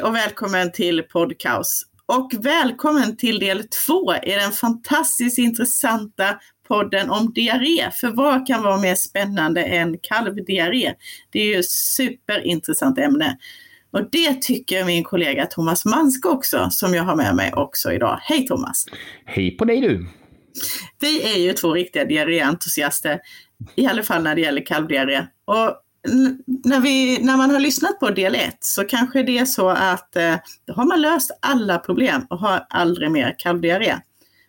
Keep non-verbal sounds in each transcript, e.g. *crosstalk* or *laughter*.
Hej och välkommen till Podcaus. Och välkommen till del två i den fantastiskt intressanta podden om diarré. För vad kan vara mer spännande än kalvdiarré? Det är ju ett superintressant ämne. Och det tycker min kollega Thomas Manske också, som jag har med mig också idag. Hej Thomas! Hej på dig du! Vi är ju två riktiga diarréentusiaster, i alla fall när det gäller kalvdiarré. Och när, vi, när man har lyssnat på del 1 så kanske det är så att eh, då har man löst alla problem och har aldrig mer kalvdiarré.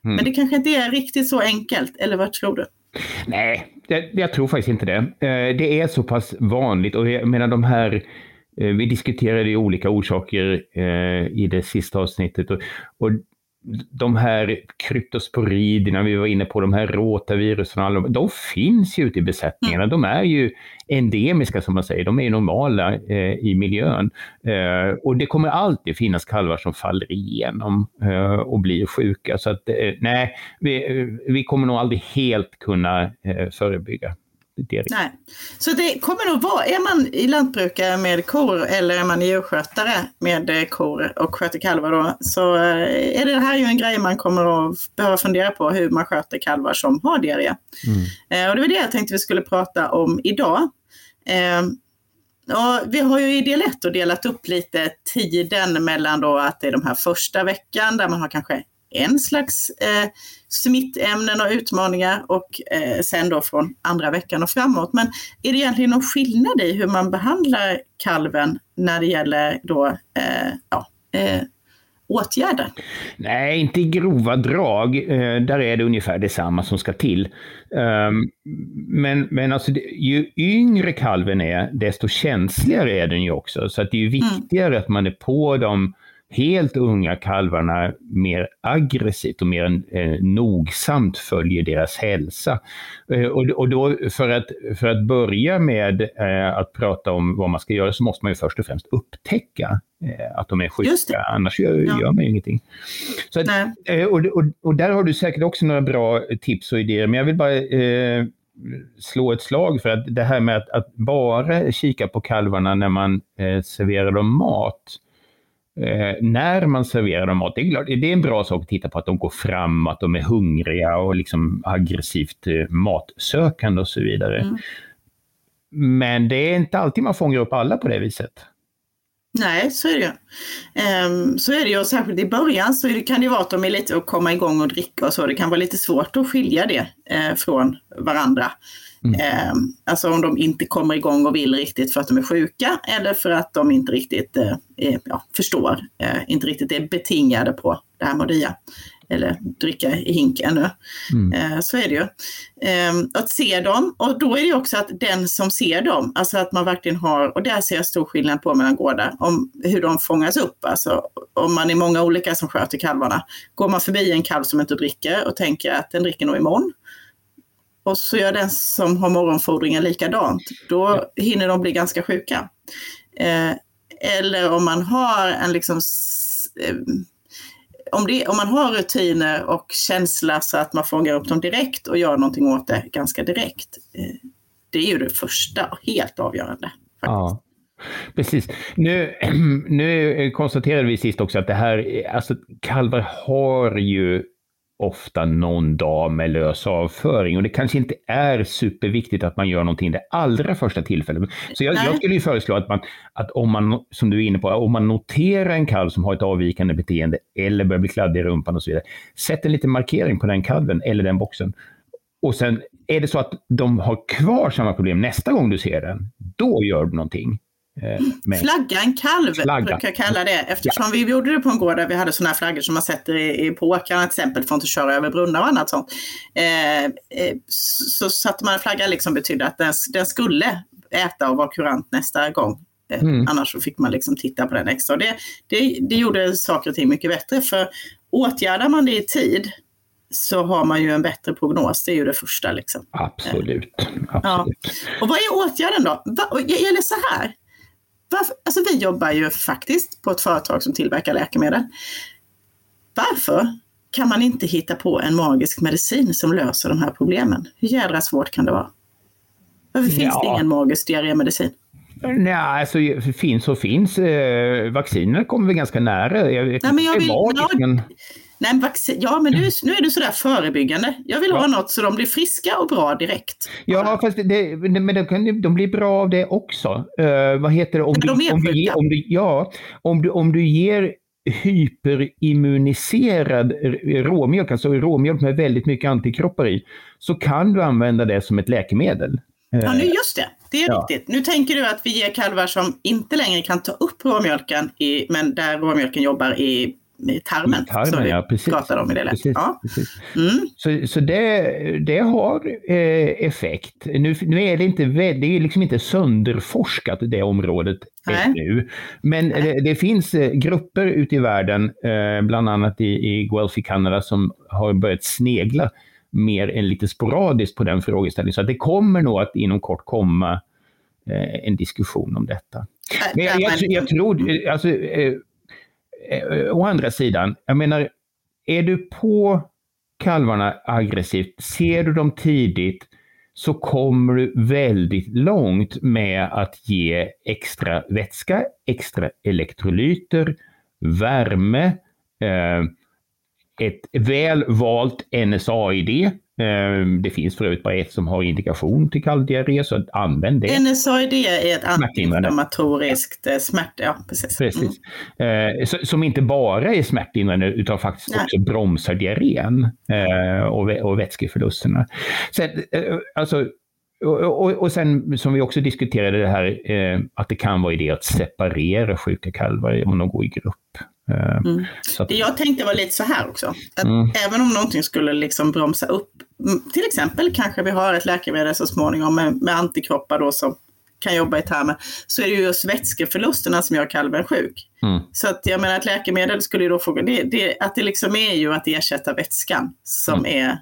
Mm. Men det kanske inte är riktigt så enkelt, eller vad tror du? Nej, det, jag tror faktiskt inte det. Eh, det är så pass vanligt och jag menar de här eh, vi diskuterade olika orsaker eh, i det sista avsnittet och, och de här kryptosporiderna, vi var inne på de här rotavirusen, de finns ju ute i besättningarna. Mm. De är ju endemiska som man säger, de är normala eh, i miljön. Eh, och det kommer alltid finnas kalvar som faller igenom eh, och blir sjuka. Så att eh, nej, vi, vi kommer nog aldrig helt kunna eh, förebygga det. Nej. Så det kommer nog vara, är man i lantbrukare med kor eller är man djurskötare med eh, kor och sköter kalvar då, så eh, är det här ju en grej man kommer att behöva fundera på hur man sköter kalvar som har diarré. Mm. Eh, och det var det jag tänkte vi skulle prata om idag. Ja, vi har ju i del 1 delat upp lite tiden mellan då att det är de här första veckan där man har kanske en slags eh, smittämnen och utmaningar och eh, sen då från andra veckan och framåt. Men är det egentligen någon skillnad i hur man behandlar kalven när det gäller då, eh, ja, eh, åtgärder? Nej, inte i grova drag. Eh, där är det ungefär detsamma som ska till. Um, men, men alltså, ju yngre kalven är, desto känsligare är den ju också. Så att det är mm. viktigare mm. att man är på dem helt unga kalvarna mer aggressivt och mer eh, nogsamt följer deras hälsa. Eh, och, och då för att, för att börja med eh, att prata om vad man ska göra så måste man ju först och främst upptäcka eh, att de är sjuka, annars gör, ja. gör man ju ingenting. Så att, eh, och, och, och, där har du säkert också några bra tips och idéer, men jag vill bara eh, slå ett slag för att det här med att, att bara kika på kalvarna när man serverar dem mat, Eh, när man serverar dem mat, det är, klart, det är en bra sak att titta på att de går fram, att de är hungriga och liksom aggressivt eh, matsökande och så vidare. Mm. Men det är inte alltid man fångar upp alla på det viset. Nej, så är det ju. Um, så är det ju, och särskilt i början så det, kan det vara att de är lite att komma igång och dricka och så. Det kan vara lite svårt att skilja det eh, från varandra. Mm. Eh, alltså om de inte kommer igång och vill riktigt för att de är sjuka eller för att de inte riktigt eh, ja, förstår, eh, inte riktigt är betingade på det här med att eller dricka i hink ännu. Mm. Eh, så är det ju. Ehm, att se dem och då är det också att den som ser dem, alltså att man verkligen har, och där ser jag stor skillnad på mellan gårdar, om hur de fångas upp. Alltså om man är många olika som sköter kalvarna. Går man förbi en kalv som inte dricker och tänker att den dricker nog imorgon, och så gör den som har morgonfordringen likadant, då hinner de bli ganska sjuka. Eh, eller om man har en liksom eh, om, det, om man har rutiner och känsla så att man fångar upp dem direkt och gör någonting åt det ganska direkt. Eh, det är ju det första och helt avgörande. Faktiskt. Ja. Precis. Nu, *clears throat* nu konstaterade vi sist också att det här, alltså kalvar har ju ofta någon dag med lös avföring och det kanske inte är superviktigt att man gör någonting det allra första tillfället. Så jag, jag skulle ju föreslå att man, att om man, som du är inne på, om man noterar en kalv som har ett avvikande beteende eller börjar bli kladdig i rumpan och så vidare, sätt en liten markering på den kalven eller den boxen. Och sen är det så att de har kvar samma problem nästa gång du ser den, då gör du någonting. Eh, Flagga en kalv Flagga. brukar jag kalla det. Eftersom ja. vi gjorde det på en gård där vi hade sådana här flaggor som man sätter i, i på åkrarna till exempel för att inte köra över brunnar och annat sånt. Eh, eh, så satte man en flagga liksom betydde att den, den skulle äta och vara kurant nästa gång. Eh, mm. Annars så fick man liksom titta på den extra. Det, det, det gjorde saker och ting mycket bättre. För åtgärdar man det i tid så har man ju en bättre prognos. Det är ju det första. Liksom. Absolut. Absolut. Ja. Och vad är åtgärden då? Eller så här, varför, alltså vi jobbar ju faktiskt på ett företag som tillverkar läkemedel. Varför kan man inte hitta på en magisk medicin som löser de här problemen? Hur jädra svårt kan det vara? Varför finns ja. det ingen magisk diarrémedicin? Nej, alltså finns och finns. Eh, vaccinerna kommer vi ganska nära. Jag Nej, men jag vill, magiskt, men... Nej, vaccin, ja, men nu, nu är du sådär förebyggande. Jag vill ja. ha något så de blir friska och bra direkt. Ja, fast det, men de, kan, de blir bra av det också. Uh, vad heter det? Om, men de är om, du, om du, Ja, om du, om du ger hyperimmuniserad råmjölk, alltså råmjölk med väldigt mycket antikroppar i, så kan du använda det som ett läkemedel. Ja, nu just det. Det är ja. riktigt. Nu tänker du att vi ger kalvar som inte längre kan ta upp råmjölken, i, men där råmjölken jobbar i i tarmen. I tarmen, så ja, precis. dem i det precis, ja. precis. Mm. Så, så det, det har eh, effekt. Nu, nu är det inte, det är liksom inte sönderforskat det området ännu. Men det, det, finns eh, grupper ute i världen, eh, bland annat i, i Guelph i Kanada, som har börjat snegla mer än lite sporadiskt på den frågeställningen. Så att det kommer nog att inom kort komma eh, en diskussion om detta. Men jag, jag, jag tror, alltså, eh, eh, Eh, eh, å andra sidan, jag menar, är du på kalvarna aggressivt, ser du dem tidigt, så kommer du väldigt långt med att ge extra vätska, extra elektrolyter, värme, eh, ett väl valt NSAID det finns för övrigt bara ett som har indikation till kalldiarré, så använd det. NSAID är ett antiinflammatoriskt eh, smärt... Ja, precis. precis. Mm. Som inte bara är smärtlindrande utan faktiskt Nej. också bromsar diarrén eh, och vätskeförlusterna. Så, eh, alltså, och, och, sen som vi också diskuterade det här eh, att det kan vara idé att separera sjuka kalvar om de går i grupp. Eh, mm. Att... Det jag tänkte var lite så här också, att mm. även om någonting skulle liksom bromsa upp, till exempel kanske vi har ett läkemedel så småningom med, med antikroppar då som kan jobba i termer, så är det just vätskeförlusterna som gör kalven sjuk. Mm. Så att jag menar att läkemedel skulle ju då få, det, det, att det liksom är ju att ersätta vätskan som mm. är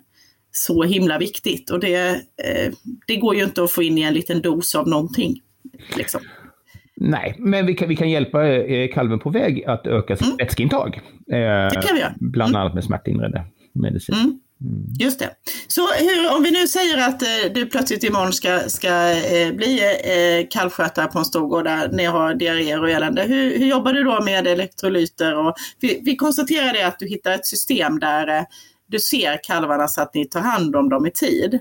så himla viktigt och det, eh, det går ju inte att få in i en liten dos av någonting. Liksom. Nej, men vi kan, vi kan hjälpa eh, kalven på väg att öka sitt mm. vätskeintag. Eh, det kan vi göra. Bland mm. annat med smärtlindrande medicin. Mm. Just det. Så hur, om vi nu säger att eh, du plötsligt imorgon ska, ska eh, bli eh, kalvskötare på en storgård där ni har diarréer och elände. Hur, hur jobbar du då med elektrolyter? Och, vi, vi konstaterade att du hittar ett system där eh, du ser kalvarna så att ni tar hand om dem i tid.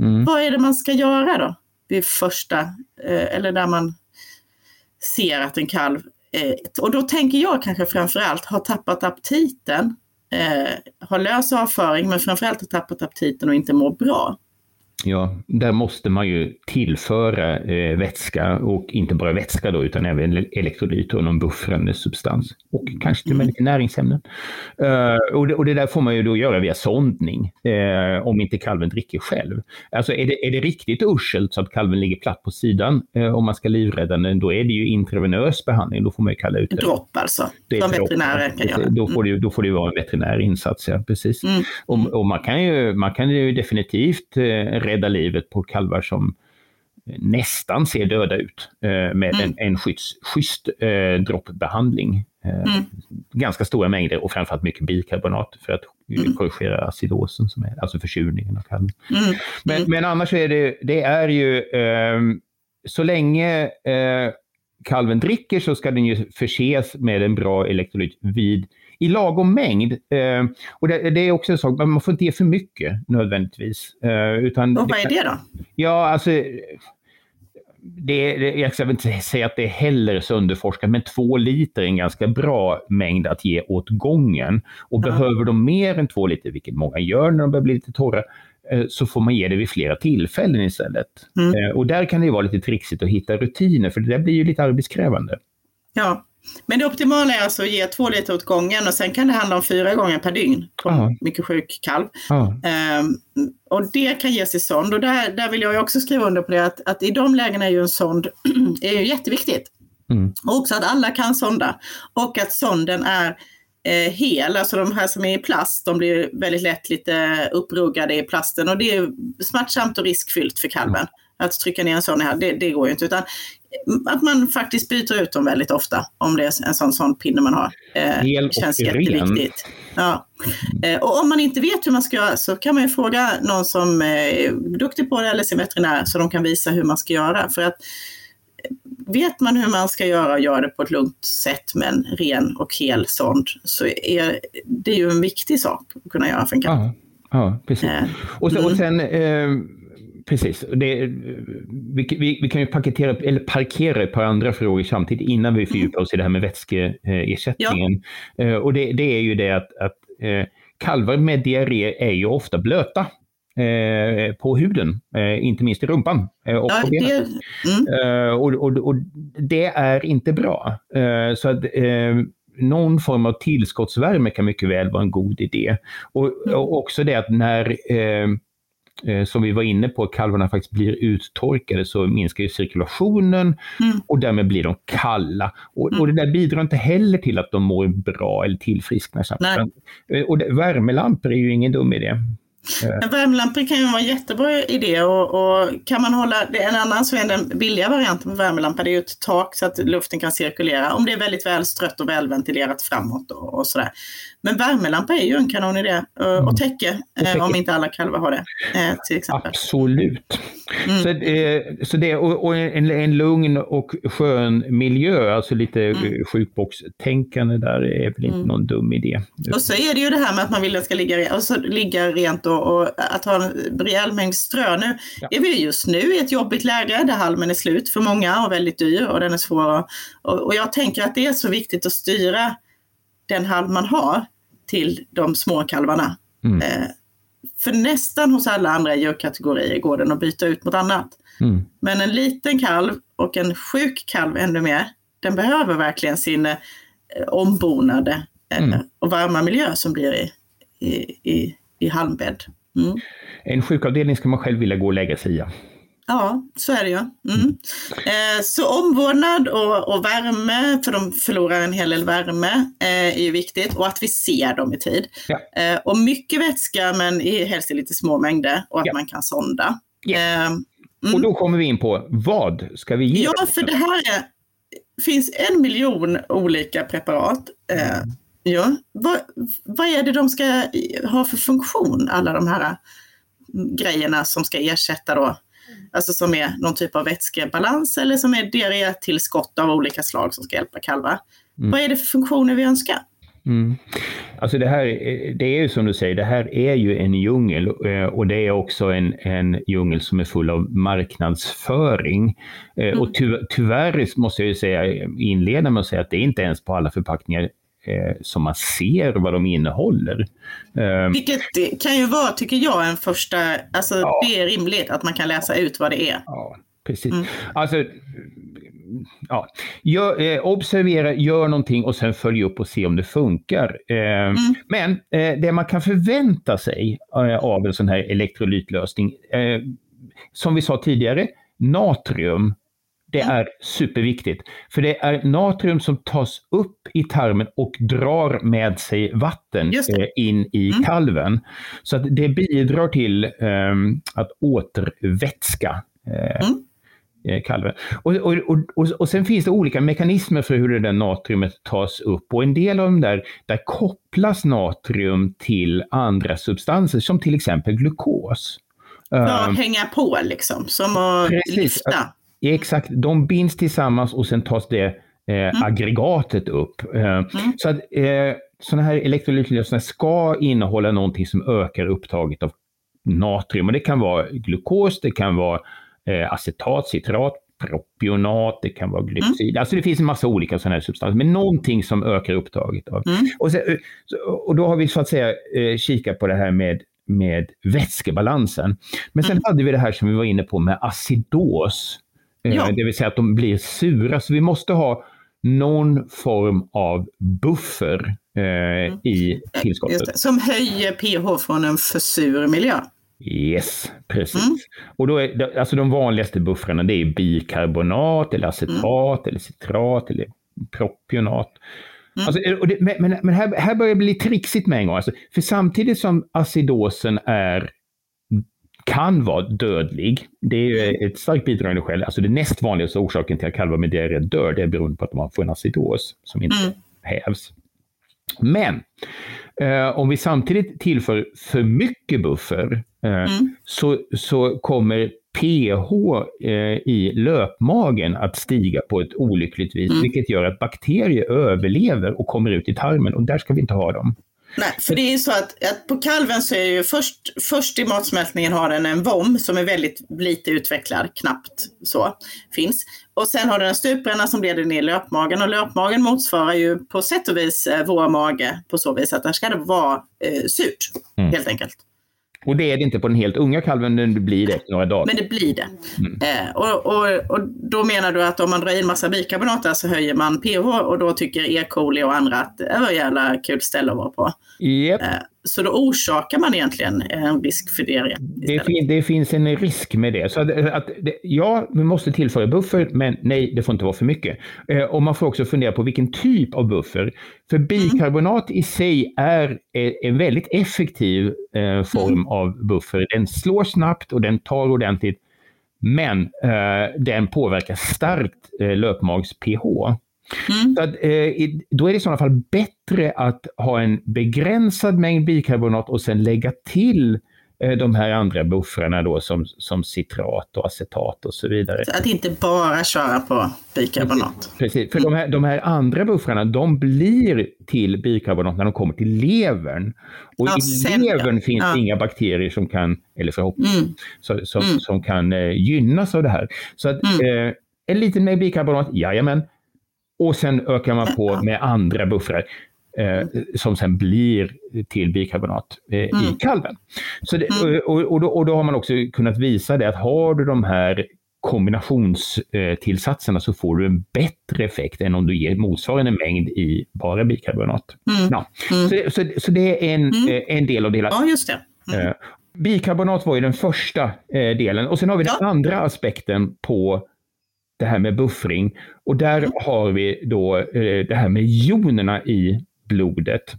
Mm. Vad är det man ska göra då? Vid första, eh, eller där man ser att en kalv, eh, och då tänker jag kanske framförallt har tappat aptiten, eh, har lös avföring men framförallt har tappat aptiten och inte mår bra. Ja, där måste man ju tillföra eh, vätska och inte bara vätska då utan även elektrolyter och någon buffrande substans. Och kanske till och med mm. lite näringsämnen. Uh, och, det, och det där får man ju då göra via sondning uh, om inte kalven dricker själv. Alltså är det, är det riktigt uselt så att kalven ligger platt på sidan uh, om man ska livrädda den, då är det ju intravenös behandling. Då får man ju kalla ut det. Dropp alltså, det som veterinärer kan göra. Då får, det, då får det vara en veterinär insats, ja precis. Mm. Och, och, man, kan ju, man kan ju definitivt rädda livet på kalvar som nästan ser döda ut eh, med mm. en, en skydds, schysst eh, droppbehandling. Eh, mm. Ganska stora mängder och framförallt mycket bikarbonat för att mm. korrigera acidosen, som är, alltså försurningen av kalven. Mm. Men, mm. men annars är det, det är ju eh, så länge eh, kalven dricker så ska den ju förses med en bra elektrolyt vid i lagom mängd. Eh, och det, det, är också en sak, man får inte ge för mycket nödvändigtvis. Eh, utan och vad är det då? Ja, alltså det, det, jag ska inte säga att det är heller sönderforskat, men två liter är en ganska bra mängd att ge åt gången. Och ja. behöver de mer än två liter, vilket många gör när de börjar bli lite torra, eh, så får man ge det vid flera tillfällen istället. Mm. Eh, och där kan det vara llite trixigt att hitta rutiner, för det där blir ju lite arbetskrävande. Ja, men det optimala är alltså att ge två liter åt gången och sen kan det handla om fyra gånger per dygn på en mycket sjuk kalv. Um, och det kan ges i sond och där, där vill jag också skriva under på det att, att i de lägena är ju en sond *clears throat* är ju jätteviktigt. Mm. Och också att alla kan sonda och att sonden är eh, hel, alltså de här som är i plast, de blir väldigt lätt lite uppruggade i plasten och det är smärtsamt och riskfyllt för kalven. Mm. Att trycka ner en sån här, det, det går ju inte. Utan att man faktiskt byter ut dem väldigt ofta om det är en sån, sån pinne man har. Eh, känns jätteviktigt. Ja. Eh, och om man inte vet hur man ska göra så kan man ju fråga någon som är duktig på det eller sin veterinär så de kan visa hur man ska göra. För att vet man hur man ska göra och gör det på ett lugnt sätt med en ren och hel sond så är det ju en viktig sak att kunna göra för en katt. Ja, ja precis. Eh, och, så, och mm. sen eh, precis. Det, vi, vi, vi, kan ju paketera, eller parkera ett par andra frågor samtidigt innan vi mm. fördjupar oss i det här med vätskeersättningen. Ja. Eh, och det, det, är ju det att, att eh, kalvar med diarré är ju ofta blöta. Eh, på huden, inte minst i rumpan och ja, på benen. Det, mm. Och, och, och, det är inte bra. så att, någon form av tillskottsvärme kan mycket väl vara en god idé. Och, mm. och också det att när eh, som vi var inne på, kalvarna faktiskt blir uttorkade så minskar ju cirkulationen mm. och därmed blir de kalla. Och, mm. och, det där bidrar inte heller till att de mår bra eller tillfrisknar. Eh, och det, värmelampor är ju ingen dum idé. En värmelampor kan ju vara en jättebra idé och, och, kan man hålla, det en annan så är den billiga varianten på värmelampa, det är ju ett tak så att luften kan cirkulera om det är väldigt väl strött och välventilerat framåt och, och sådär. Men värmelampa är ju en kanonidé mm. och täcke, eh, om inte alla kalvar har det. Eh, till exempel. Absolut. Mm. Så, eh, så det, och, och en, en, lugn och skön miljö, alltså lite mm. sjukboxtänkande där är väl inte mm. någon dum idé. Och så är det ju det här med att man vill att det ska ligga, och så ligga rent och, och att ha en rejäl mängd strö. Nu ja. är vi just nu i ett jobbigt läge där halmen är slut för många och väldigt dyr och den är svår. Och, och jag tänker att det är så viktigt att styra den halm man har till de små kalvarna. Mm. Eh, för nästan hos alla andra djurkategorier går den att byta ut mot annat. Mm. Men en liten kalv och en sjuk kalv ännu mer, den behöver verkligen sin eh, ombonade eh, mm. och varma miljö som blir i, i, i, i halmbädd. Mm. En sjukavdelning ska man själv vilja gå och lägga sig i. Ja, så är det ju. Mm. Eh, så omvårdnad och, och, värme, för de förlorar en hel del värme, eh, är ju viktigt och att vi ser dem i tid. Ja. Eh, och mycket vätska men i, helst i lite små mängder och att ja. man kan sonda. Eh, mm. Och då kommer vi in på vad ska vi ge? Ja, för det här är, finns en miljon olika preparat. Mm. Ja. Vad, vad är det de ska ha för funktion, alla de här grejerna som ska ersätta då alltså som är någon typ av vätskebalans eller som är diarrétillskott av olika slag som ska hjälpa kalvar. Mm. Vad är det för funktioner vi önskar? Mm. Alltså det här, det är ju som du säger, det här är ju en djungel eh, och det är också en, en djungel som är full av marknadsföring. Eh, mm. Och ty, tyvärr måste jag ju säga, inleda med att säga att det är inte ens på alla förpackningar som man ser vad de innehåller. Eh, Vilket kan ju vara, tycker jag, en första, alltså ja. det är rimligt att man kan läsa ut vad det är. Ja, precis. Mm. Alltså, ja, gör, eh, observera, gör någonting och sen följ upp och se om det funkar. Eh, mm. Men eh, det man kan förvänta sig eh, av en sån här elektrolytlösning, eh, som vi sa tidigare, natrium det är superviktigt. För det är natrium som tas upp i tarmen och drar med sig vatten eh, in i mm. kalven. Så att det bidrar till um, att återvätska eh, mm. Eh, kalven. Och, och, och, och, sen finns det olika mekanismer för hur det där natriumet tas upp och en del av dem där, där kopplas natrium till andra substanser som till exempel glukos. Ja, um, hänga på liksom, som att lyfta. Exakt, de binds tillsammans och sen tas det eh, mm. aggregatet upp. Eh, mm. Så att eh, sådana här elektrolytlösningar ska innehålla någonting som ökar upptaget av natrium. Och det kan vara glukos, det kan vara eh, acetat, citrat, propionat, det kan vara glycid. Mm. Alltså det finns en massa olika sådana här substanser, men någonting som ökar upptaget av. Mm. Och, sen, eh, och då har vi så att säga eh, kikat på det här med med vätskebalansen. Men sen mm. hade vi det här som vi var inne på med acidos. Eh, ja. Det vill säga att de blir sura. Så vi måste ha någon form av buffer eh, mm. i tillskottet. Som höjer pH från en för sur miljö. Yes, precis. Mm. Och då är, alltså de vanligaste buffrarna det är bikarbonat, eller acetat, mm. eller citrat, eller propionat. Mm. Alltså, det, men men här, här börjar det bli trixigt med en gång. Alltså, för samtidigt som acidosen är kan vara dödlig. Det är mm. ett starkt bidragande skäl. Alltså det näst vanligaste orsaken till att kalvar med diarré dör, det är beroende på att de får en acidos som inte mm. hävs. Men eh, om vi samtidigt tillför för mycket buffer eh, mm. så, så kommer pH eh, i löpmagen att stiga på ett olyckligt vis, mm. vilket gör att bakterier överlever och kommer ut i tarmen och där ska vi inte ha dem. Nej, för det är ju så att, att, på kalven så är ju först, först i matsmältningen har den en vom som är väldigt lite utvecklad, knappt så, finns. Och sen har den en stupränna som leder ner i löpmagen och löpmagen motsvarar ju på sätt och vis eh, vår mage på så vis att där ska det vara eh, surt, mm. helt enkelt. Och det är det inte på den helt unga kalven, det blir det efter några dagar. Men det blir det. Mm. Eh, och, och, och då menar du att om man drar in massa bikarbonat så höjer man pH och då tycker E. coli och andra att det var ett jävla kul ställe att vara på. Yep. Eh, så då orsakar man egentligen en risk för det. Det, fin det, finns en risk med det. Så att, att det, ja, vi måste tillföra buffer, men nej, det får inte vara för mycket. Eh, och man får också fundera på vilken typ av buffer. För mm. bikarbonat mm. i sig är en väldigt effektiv eh, form mm. av buffer. Den slår snabbt och den tar ordentligt. Men eh, den påverkar starkt eh, löpmags-pH. Mm. Så att, eh, då är det i sådana fall bättre att ha en begränsad mängd bikarbonat och sen lägga till eh, de här andra buffrarna då som, som citrat och acetat och så vidare. Så att inte bara köra på bikarbonat. Precis, för de här, de här andra buffrarna de blir till bikarbonat när de kommer till levern. Och ja, i levern ja. finns ja. inga bakterier som kan, eller förhoppningsvis, mm. så, som, mm. som kan eh, gynnas av det här. Så att mm. eh, en liten mängd bikarbonat, jajamän, och sen ökar man på med *laughs* andra buffrar eh, som sen blir till bikarbonat eh, mm. i kalven. Så det, mm. och, och, då, och, då, har man också kunnat visa det att har du de här kombinationstillsatserna så får du en bättre effekt än om du ger motsvarande mängd i bara bikarbonat. Mm. Ja. Mm. Så, så, så, det är en, mm. eh, en del av det hela. Ja, just det. Mm. Eh, bikarbonat var ju den första eh, delen och sen har vi ja. den andra aspekten på det här med buffring. Och där mm. har vi då eh, det här med jonerna i blodet.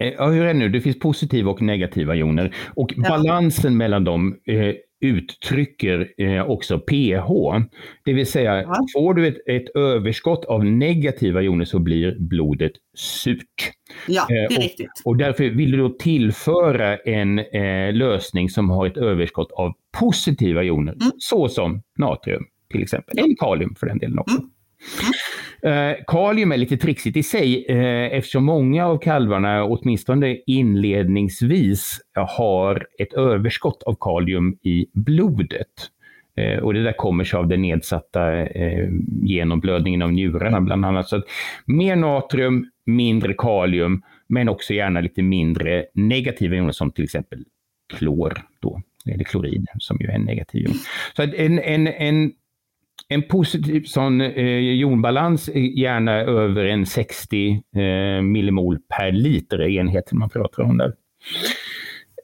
Eh, ja, hur är det nu? Det finns positiva och negativa joner och ja. balansen mellan dem eh, uttrycker eh, också pH. Det vill säga, ja. får du ett, ett, överskott av negativa joner så blir blodet surt. Ja, det är eh, och, riktigt. Och därför vill du då tillföra en lösning som har ett överskott av positiva joner, mm. såsom natrium till exempel. Eller kalium för den delen också. Mm. Uh, kalium är lite trixigt i sig uh, eftersom många av kalvarna, åtminstone inledningsvis, har ett överskott av kalium i blodet. Uh, och det där kommer sig av den nedsatta genomblödningen av njurarna bland annat. Så mer natrium, mindre kalium, men också gärna lite mindre negativa joner som till exempel klor. Då, eller klorid som ju är en negativ jon. Så en, en, en en positiv sån eh, jonbalans, gärna över en 60 eh, millimol per liter enheten man pratar om där.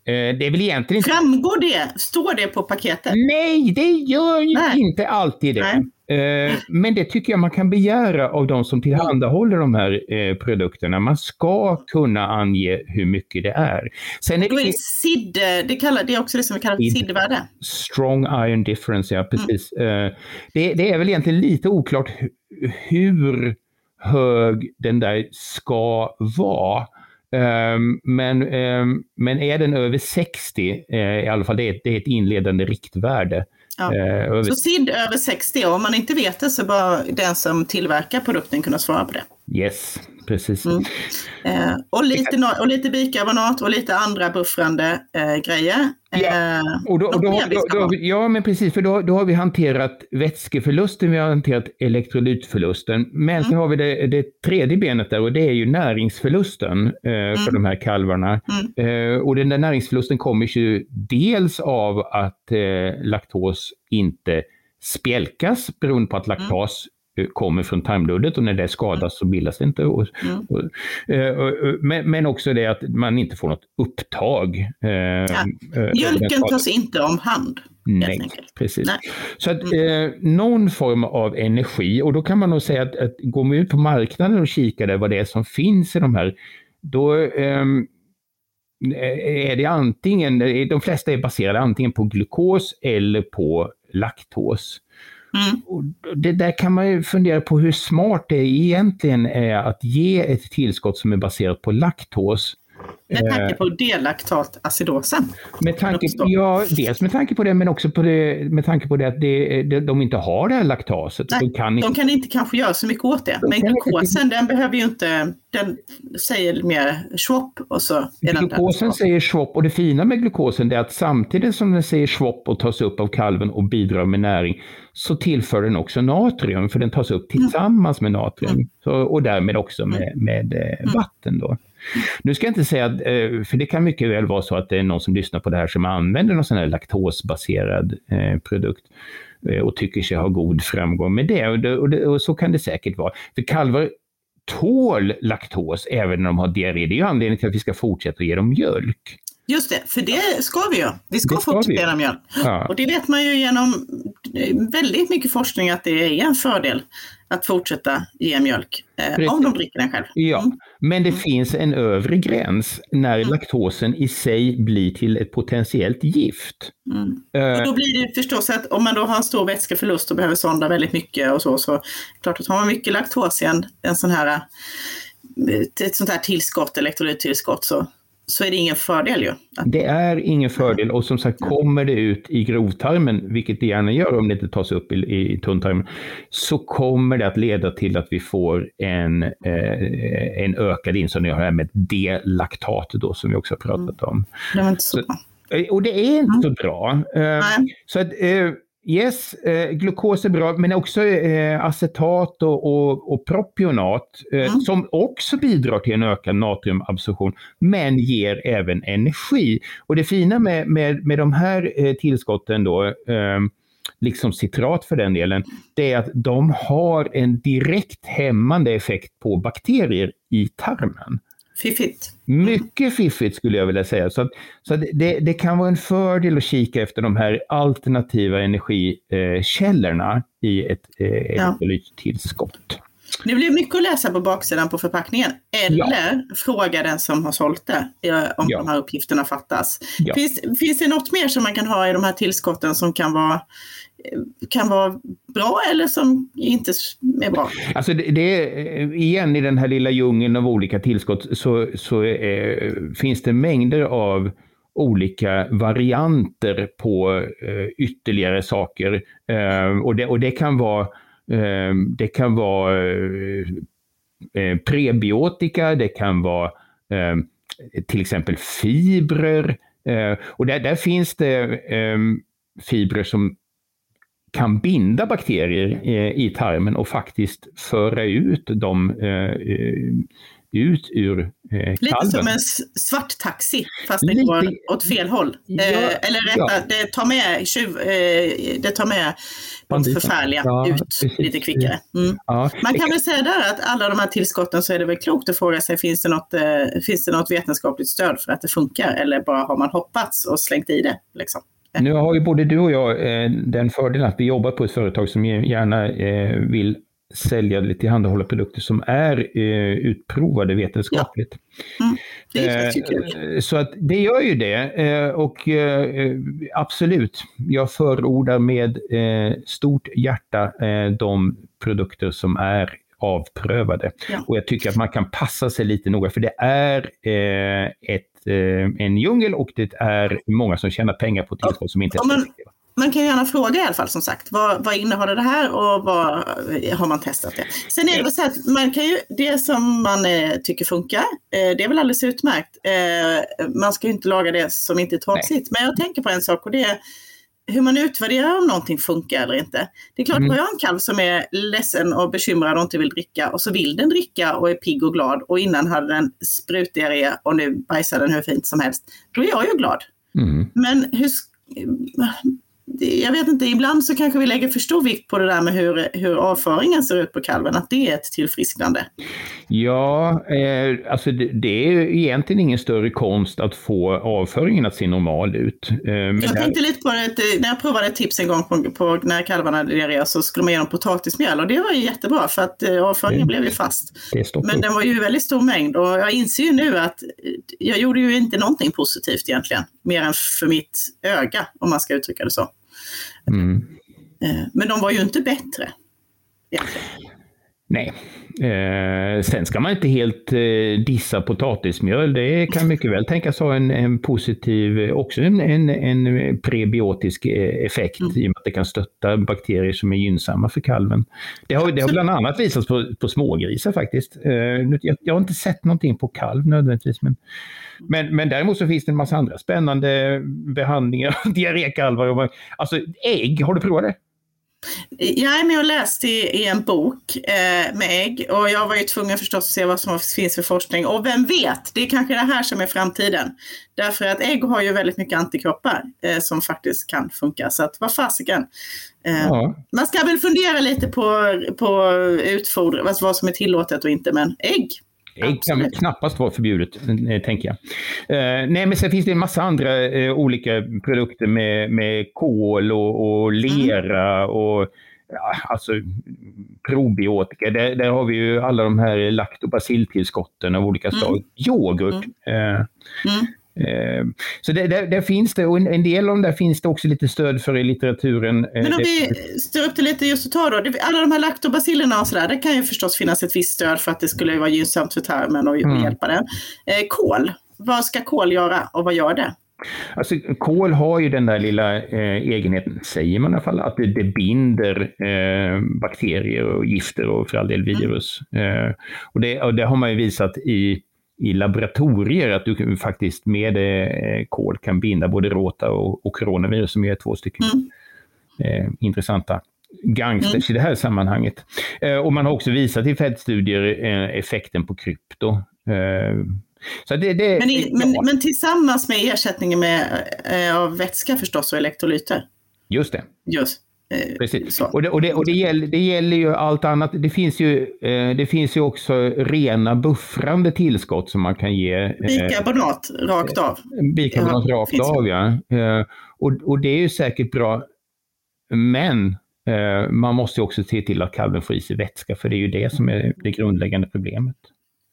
Eh, det är väl egentligen inte... Framgår det? Står det på paketet? Nej, det gör ju Nej. inte alltid det. Nej. Eh, men det tycker jag man kan begära av de som tillhandahåller de här eh, produkterna. Man ska kunna ange hur mycket det är. Sen är det SID, det, kallar, det är också det som vi kallar för SID-värde. Strong Iron Difference, ja precis. Mm. Det, det, är väl egentligen lite oklart hur hög den där ska vara. Um, men, um, men är den över 60, uh, i alla fall det är, det är ett inledande riktvärde, Ja. Eh, så SID över 60, om man inte vet det så bör den som tillverkar produkten kunna svara på det. Yes, precis. Mm. Eh, och, lite, och lite bikarbonat och lite andra buffrande eh, grejer. Ja, eh, och då, och då, då, då, ja, men precis, för då, då har vi hanterat vätskeförlusten, vi har hanterat elektrolytförlusten. Men mm. så har vi det, det, tredje benet där och det är ju näringsförlusten eh, mm. för de här kalvarna. Mm. Eh, och den där näringsförlusten kommer ju dels av att eh, laktos inte spjälkas beroende på att mm. laktas kommer från tarmbloddet och när det skadas så bildas det inte. Och, mm. och, eh, och, men, men, också det att man inte får något upptag. Eh, ja. Mjölken tas inte om hand. Nej, precis. Nej. Så att mm. eh, någon form av energi och då kan man nog säga att, att går man ut på marknaden och kikar där vad det är som finns i de här, då eh, är det antingen, de flesta är baserade antingen på glukos eller på laktos. Mm. Och det där kan man ju fundera på hur smart det egentligen är att ge ett tillskott som är baserat på laktos med tanke på delaktatacidosen? Med tanke, ja, dels med tanke på det men också på det, med tanke på det att det, de inte har det här laktaset. Nej, de kan, de kan inte kanske göra så mycket åt det. Men glukosen den behöver ju inte, den säger mer swap och så är Glukosen den säger swap och det fina med glukosen är att samtidigt som den säger swap och tas upp av kalven och bidrar med näring så tillför den också natrium för den tas upp tillsammans med natrium mm. så, och därmed också med, mm. med eh, mm. vatten. Då. Nu ska jag inte säga, eh, för det kan mycket väl vara så att det är någon som lyssnar på det här som använder någon sån här laktosbaserad eh, produkt eh, och tycker sig ha god framgång med det. Och, det, och, det, och så kan det säkert vara. För kalvar tål laktos även när de har diarré. Det är ju anledningen till att vi ska fortsätta ge dem mjölk. Just det, för det ska vi ju. Vi ska, ska fortsätta mjölk. Ja. Och det vet man ju genom väldigt mycket forskning att det är en fördel att fortsätta ge mjölk eh, om de dricker den själv. Ja, mm. men det mm. finns en övre gräns när mm. laktosen i sig blir till ett potentiellt gift. Mm. Uh, och då blir det förstås att om man då har en stor vätskeförlust och behöver sonda väldigt mycket och så, så klart att har man mycket laktos i en, en sån här eh, ett sånt här tillskott, elektrolyttillskott, så så är det ingen fördel ju. Det är ingen fördel och som sagt kommer det ut i grovtarmen, vilket det gärna gör om det inte tas upp i, i tunntarmen, så kommer det att leda till att vi får en, eh, en ökad insöndring av det här med delaktat då som vi också har pratat om. Det var inte så bra. Eh, och det är inte mm. så bra. Eh, så att, eh, Yes, eh, glukos är bra, men också eh, acetat och, och, och propionat eh, mm. som också bidrar till en ökad natriumabsorption, men ger även energi. Och det fina med, med, med de här eh, tillskotten då, ehm, liksom citrat för den delen, det är att de har en direkt hämmande effekt på bakterier i tarmen. Fiffigt. Mycket fiffigt skulle jag vilja säga. Så, att, så att det, det, kan vara en fördel att kika efter de här alternativa energikällorna i ett elektrolyttillskott. Det blir mycket att läsa på baksidan på förpackningen. Eller ja. fråga den som har sålt det om ja. de här uppgifterna fattas. Ja. Finns, finns det något mer som man kan ha i de här tillskotten som kan vara kan vara bra eller som inte är bra? Alltså det, det igen i den här lilla djungeln av olika tillskott så, så eh, finns det mängder av olika varianter på eh, ytterligare saker. Eh, och, det, och det kan vara, eh, Ehm, det kan vara eh, eh, prebiotika, det kan vara ehm, till exempel fibrer. Eh, och där, där finns det ehm, fibrer som kan binda bakterier i tarmen och faktiskt föra ut dem ut ur eh, kalven. Lite som en svart taxi fast det går åt fel håll. Ja, eh, eller rätta, ja. det tar med, tjuv, eh, det tar med de förfärliga ja, ut precis. lite kvickare. Mm. Ja. Man kan väl säga där att alla de här tillskotten så är det väl klokt att fråga sig finns det något, eh, finns det något vetenskapligt stöd för att det funkar eller bara har man hoppats och slängt i det? Liksom? Nu har ju både du och jag eh, den fördelen att vi jobbar på ett företag som gärna eh, vill sälja eller tillhandahålla produkter som är eh, utprovade vetenskapligt. Ja. Mm. Det eh, så att det gör ju det. Eh, och eh, absolut, jag förordar med eh, stort hjärta de produkter som är avprövade. Ja. Och jag tycker att man kan passa sig lite noga för det är ett Eh, en djungel och det är många som tjänar pengar på tillskott som inte är man, man kan gärna fråga i alla fall som sagt, vad, vad innehåller det här och vad har man testat det? Sen är det så att man kan ju, det som man eh, tycker funkar, eh, det är väl alldeles utmärkt. Eh, man ska ju inte laga det som inte är trasigt. Men jag tänker på en sak och det är hur man utvärderar om någonting funkar eller inte. Det är klart, mm. har jag en kalv som är ledsen och bekymrad och inte vill dricka och så vill den dricka och är pigg och glad och innan hade den sprutdiarré och nu bajsar den hur fint som helst. Då är jag ju glad. Mm. Men hur, jag vet inte, ibland så kanske vi lägger för stor vikt på det där med hur, hur avföringen ser ut på kalven, att det är ett tillfrisknande. Ja, eh, alltså det, det, är egentligen ingen större konst att få avföringen att se normal ut. Eh, jag tänkte lite på det, när jag provade ett tips en gång på, på när kalvarna hade diarré så skulle man ge dem potatismjöl och det var ju jättebra för att eh, avföringen det, blev ju fast. Men den var ju väldigt stor mängd och jag inser ju nu att jag gjorde ju inte någonting positivt egentligen, mer än för mitt öga om man ska uttrycka det så. Mm. Eh, men de var ju inte bättre. Nej. Eh, sen ska man inte helt eh, dissa potatismjöl. Det kan mycket väl tänkas ha en, en positiv, också en, en, en prebiotisk eh, effekt mm. i och med att det kan stötta bakterier som är gynnsamma för kalven. Det har, det har bland annat visats på, på smågrisar faktiskt. Eh, jag, jag, har inte sett någonting på kalv nödvändigtvis, men, men, men däremot så finns det en massa andra spännande behandlingar *laughs* diarrékalvar. Alltså ägg, har du provat det? Jag är med och läste i, i en bok eh, med ägg och jag var ju tvungen förstås att se vad som finns för forskning. Och vem vet, det är kanske det här som är framtiden. Därför att ägg har ju väldigt mycket antikroppar eh, som faktiskt kan funka. Så att vad fasiken. Eh, ja. Man ska väl fundera lite på, på utfodring, alltså vad som är tillåtet och inte, men ägg Ägg kan knappast vara förbjudet, eh, tänker jag. Uh, nej, men sen finns det en massa andra uh, olika produkter med, med kol och, och lera mm. och ja, alltså probiotika. Där, där, har vi ju alla de här laktobacilltillskotten av olika slag. Mm. Yoghurt. Mm. Uh, Eh, så det, där, där, finns det, och en, del av dem där finns det också lite stöd för i litteraturen. Eh, Men om vi står upp det lite just att ta då, alla de här laktobacillerna och sådär, det kan ju förstås finnas ett visst stöd för att det skulle vara gynnsamt för tarmen och mm. hjälpa den. Eh, kol, vad ska kol göra och vad gör det? Alltså, kol har ju den där lilla eh, egenheten, säger man i alla fall, att det, det binder eh, bakterier och gifter och för all del virus. Mm. Eh, och, det, och det har man ju visat i i laboratorier att du faktiskt med eh, kol kan binda både rota och, och coronavirus som är två stycken mm. eh, intressanta gangsters mm. i det här sammanhanget. Eh, och man har också visat i fältstudier eh, effekten på krypto. Eh, så det, det, men, i, men, men, tillsammans med ersättningen med, eh, av vätska förstås och elektrolyter? Just det. Just. Eh, Precis. Och, det, och, det, och det, gäller, det gäller ju allt annat. Det finns ju, eh, det finns ju också rena buffrande tillskott som man kan ge. Eh, bikarbonat rakt av. Bikarbonat ja, rakt av, ja. Eh, och, och det är ju säkert bra. Men eh, man måste också se till att kalven får i sig vätska, för det är ju det som är det grundläggande problemet.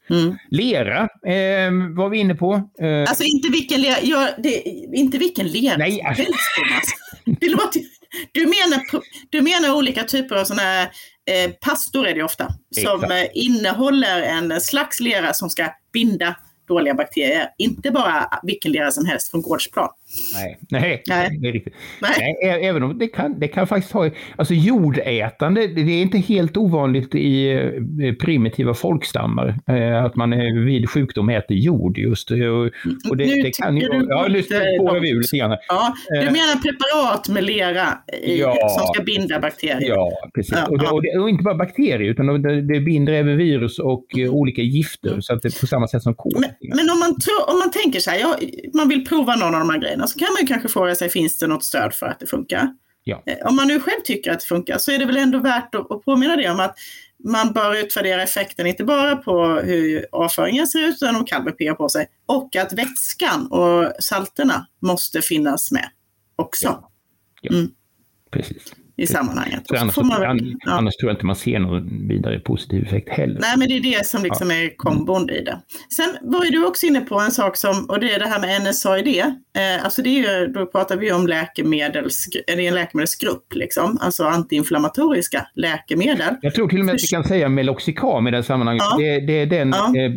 Mm. Lera eh, var vi inne på. Eh, alltså inte vilken lera, ja, det, inte vilken lera Nej, som helst, låter du menar, du menar olika typer av sådana här eh, pastor är det ofta, som eh, innehåller en slags lera som ska binda dåliga bakterier. Inte bara vilken lera som helst från gårdsplan. Nej, nej, nej. det är riktigt. Nej. nej. även om det kan, det kan faktiskt ha... Alltså jordätande, det är inte helt ovanligt i eh, primitiva folkstammar eh, att man vid sjukdom äter jord just. Och, det, nu det kan ju... Du ja, nu spårar vi ur lite grann. Ja, du eh, menar preparat med lera i, ja, som ska binda bakterier? Ja, precis. Ja, och, det, och, det, och, inte bara bakterier, utan det, det binder även virus och mm. olika gifter, så att det på samma sätt som kol. Men, men, om, man tror, om man tänker så här, ja, man vill prova någon av de här grejerna, så kan man kanske fråga sig, finns det något stöd för att det funkar? Ja. Eh, om man nu själv tycker att det funkar så är det väl ändå värt att, påminna det om att man bör utvärdera effekten inte bara på hur avföringen ser ut utan om kalven på sig och att vätskan och salterna måste finnas med också. Ja. Ja. Mm. Precis i sammanhanget. Så annars, man, an, ja. annars tror jag inte man ser någon vidare positiv effekt heller. Nej, men det är det som liksom ja. är kombon i det. Sen var ju du också inne på en sak som, och det är det här med NSAID. Eh, alltså det är ju, då pratar vi om läkemedels, det är en läkemedelsgrupp, liksom, alltså antiinflammatoriska läkemedel. Jag tror till och med att vi kan säga Meloxicam i det här sammanhanget. Ja. Det, det, är den, eh,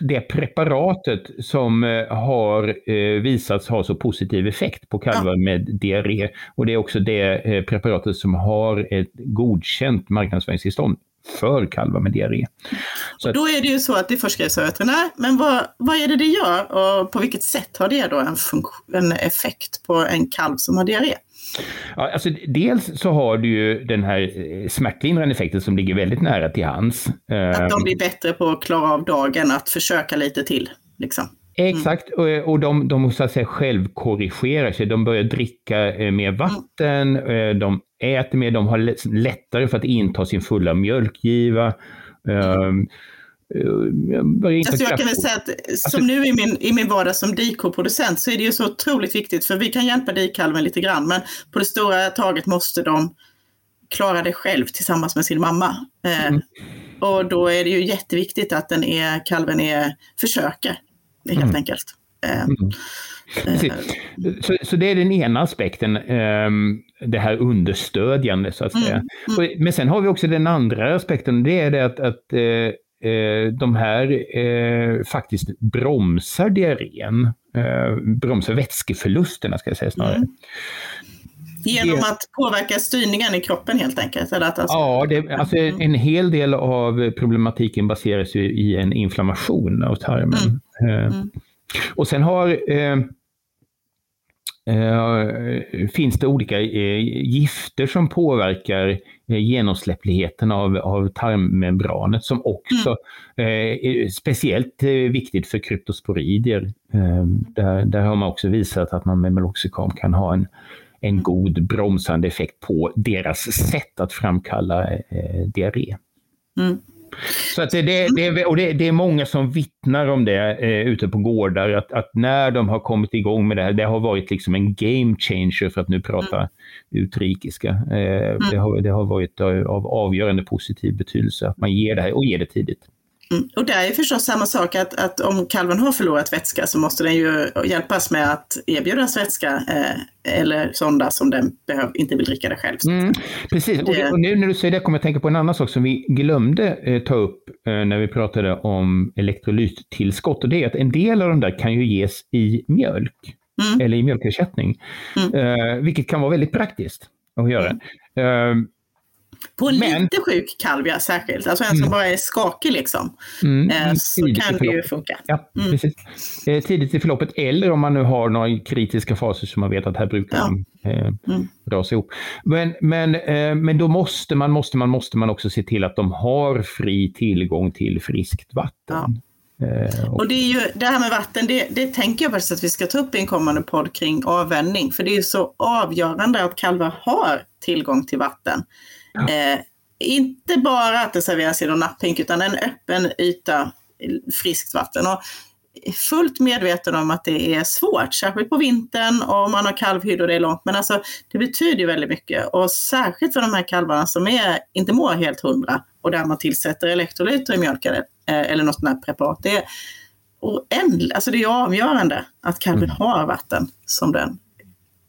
det preparatet som eh, har eh, visats ha så positiv effekt på kalvar med diarré. Och det är också det eh, preparatet som har ett godkänt marknadsföringstillstånd för kalvar med diarré. Så då är det ju så att det förskrivs av veterinär, men vad, vad är det det gör och på vilket sätt har det då en, en effekt på en kalv som har diarré? Ja, alltså, dels så har du ju den här eh, smärtlindrande effekten som ligger väldigt nära till hands. Att de blir bättre på att klara av dagen, att försöka lite till. Liksom. Mm. Exakt, och, och de, de så att säga självkorrigerar sig. De börjar dricka eh, mer vatten, mm. de äter mer, de har lättare för att inta sin fulla mjölkgiva. Um, alltså jag kan väl säga att alltså, som nu i min, i min vardag som dikoproducent så är det ju så otroligt viktigt för vi kan hjälpa dikalven lite grann men på det stora taget måste de klara det själv tillsammans med sin mamma. Mm. och då är det ju jätteviktigt att den är, kalven är, försöker helt mm. enkelt. Mm. Så, så, det är den ena aspekten, ehm, det här understödjande så att säga. Mm. Mm. Men sen har vi också den andra aspekten, det är det att, att eh, de här eh, faktiskt bromsar diarrén, eh, bromsar vätskeförlusterna ska jag säga snarare. Genom att påverka styrningen i kroppen helt enkelt? Eller att alltså... Ja, det, alltså mm. en hel del av problematiken baseras ju i en inflammation av tarmen. Mm. Mm. Och sen har eh, eh, finns det olika eh, gifter som påverkar eh, genomsläppligheten av, av tarmmembranet som också mm. är speciellt viktigt för kryptosporidier. Där, där har man också visat att man med Meloxicam kan ha en, en god bromsande effekt på deras sätt att framkalla eh, diarré. Mm. Så att det, det, det, och det, det, är många som vittnar om det eh, ute på gårdar, att, att, när de har kommit igång med det här, det har varit liksom en game changer för att nu prata mm. utrikiska. Eh, mm. det, har, det har varit av avgörande positiv betydelse att man ger det här och ger det tidigt. Mm. Och det är förstås samma sak att, att om kalven har förlorat vätska så måste den ju hjälpas med att erbjudas vätska eh, eller sonda som den behöv, inte vill dricka det själv. Mm, precis, och, det, och, nu när du säger det kommer jag tänka på en annan sak som vi glömde eh, ta upp eh, när vi pratade om elektrolyttillskott och det är att en del av de där kan ju ges i mjölk mm. eller i mjölkersättning, mm. eh, vilket kan vara väldigt praktiskt att göra. På en Men, lite sjuk kalv ja, särskilt, alltså en som mm. bara är skakig liksom, mm, eh, så kan det ju funka. Ja, mm. precis. Eh, tidigt i förloppet eller om man nu har några kritiska faser som man vet att här brukar ja. de eh, mm. rasa ihop. Men, men, eh, men då måste man, måste man, måste man också se till att de har fri tillgång till friskt vatten. Ja. Eh, och det, är ju, det här med vatten, det, det tänker jag faktiskt att vi ska ta upp i en kommande podd kring avvänjning. För det är så avgörande att kalvar har tillgång till vatten. Eh, inte bara att det serveras i någon napphink utan en öppen yta friskt vatten. Och fullt medveten om att det är svårt, särskilt på vintern och man har kalvhydd och det är långt. Men alltså, det betyder väldigt mycket och särskilt för de här kalvarna som är, inte mår helt hundra och där man tillsätter elektrolyter i mjölken eh, eller något sånt här preparat. Det är, oändligt, alltså det är avgörande att kalven mm. har vatten som den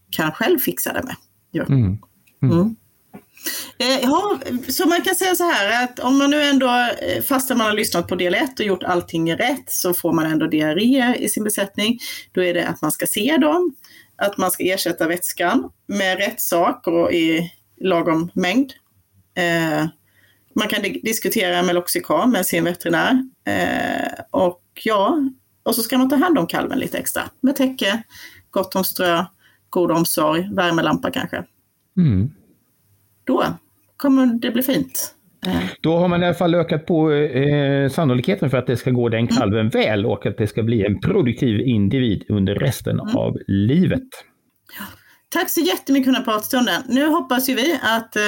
kan själv fixa det med. Ja. Mm. Mm. Eh, ja, så man kan säga så här att om man nu ändå, eh, fastän man har lyssnat på del 1 och gjort allting rätt, så får man ändå diarréer i sin besättning. Då är det att man ska se dem, att man ska ersätta vätskan med rätt sak och i lagom mängd. Eh, man kan diskutera Meloxicam med sin veterinär. Eh, och ja, och så ska man ta hand om kalven lite extra med täcke, gott om strö, god omsorg, värmelampa kanske. Mm då kommer det bli fint. Då har man i alla fall ökat på eh, sannolikheten för att det ska gå den mm. kalven mm. väl och att det ska bli en produktiv individ under resten mm. av livet. Tack så jättemycket för den här pratstunden. Nu hoppas ju vi att eh,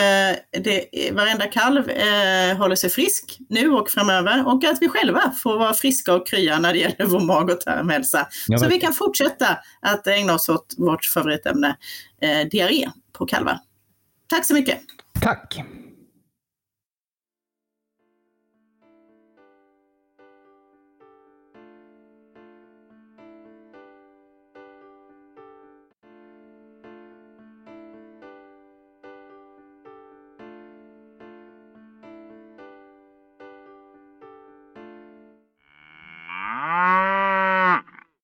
det, varenda kalv eh, håller sig frisk nu och framöver och att vi själva får vara friska och krya när det gäller vår mag och tarmhälsa. Ja, så vi kan fortsätta att ägna oss åt vårt favoritämne, eh, diarré på kalvar. Tack så mycket. Tack.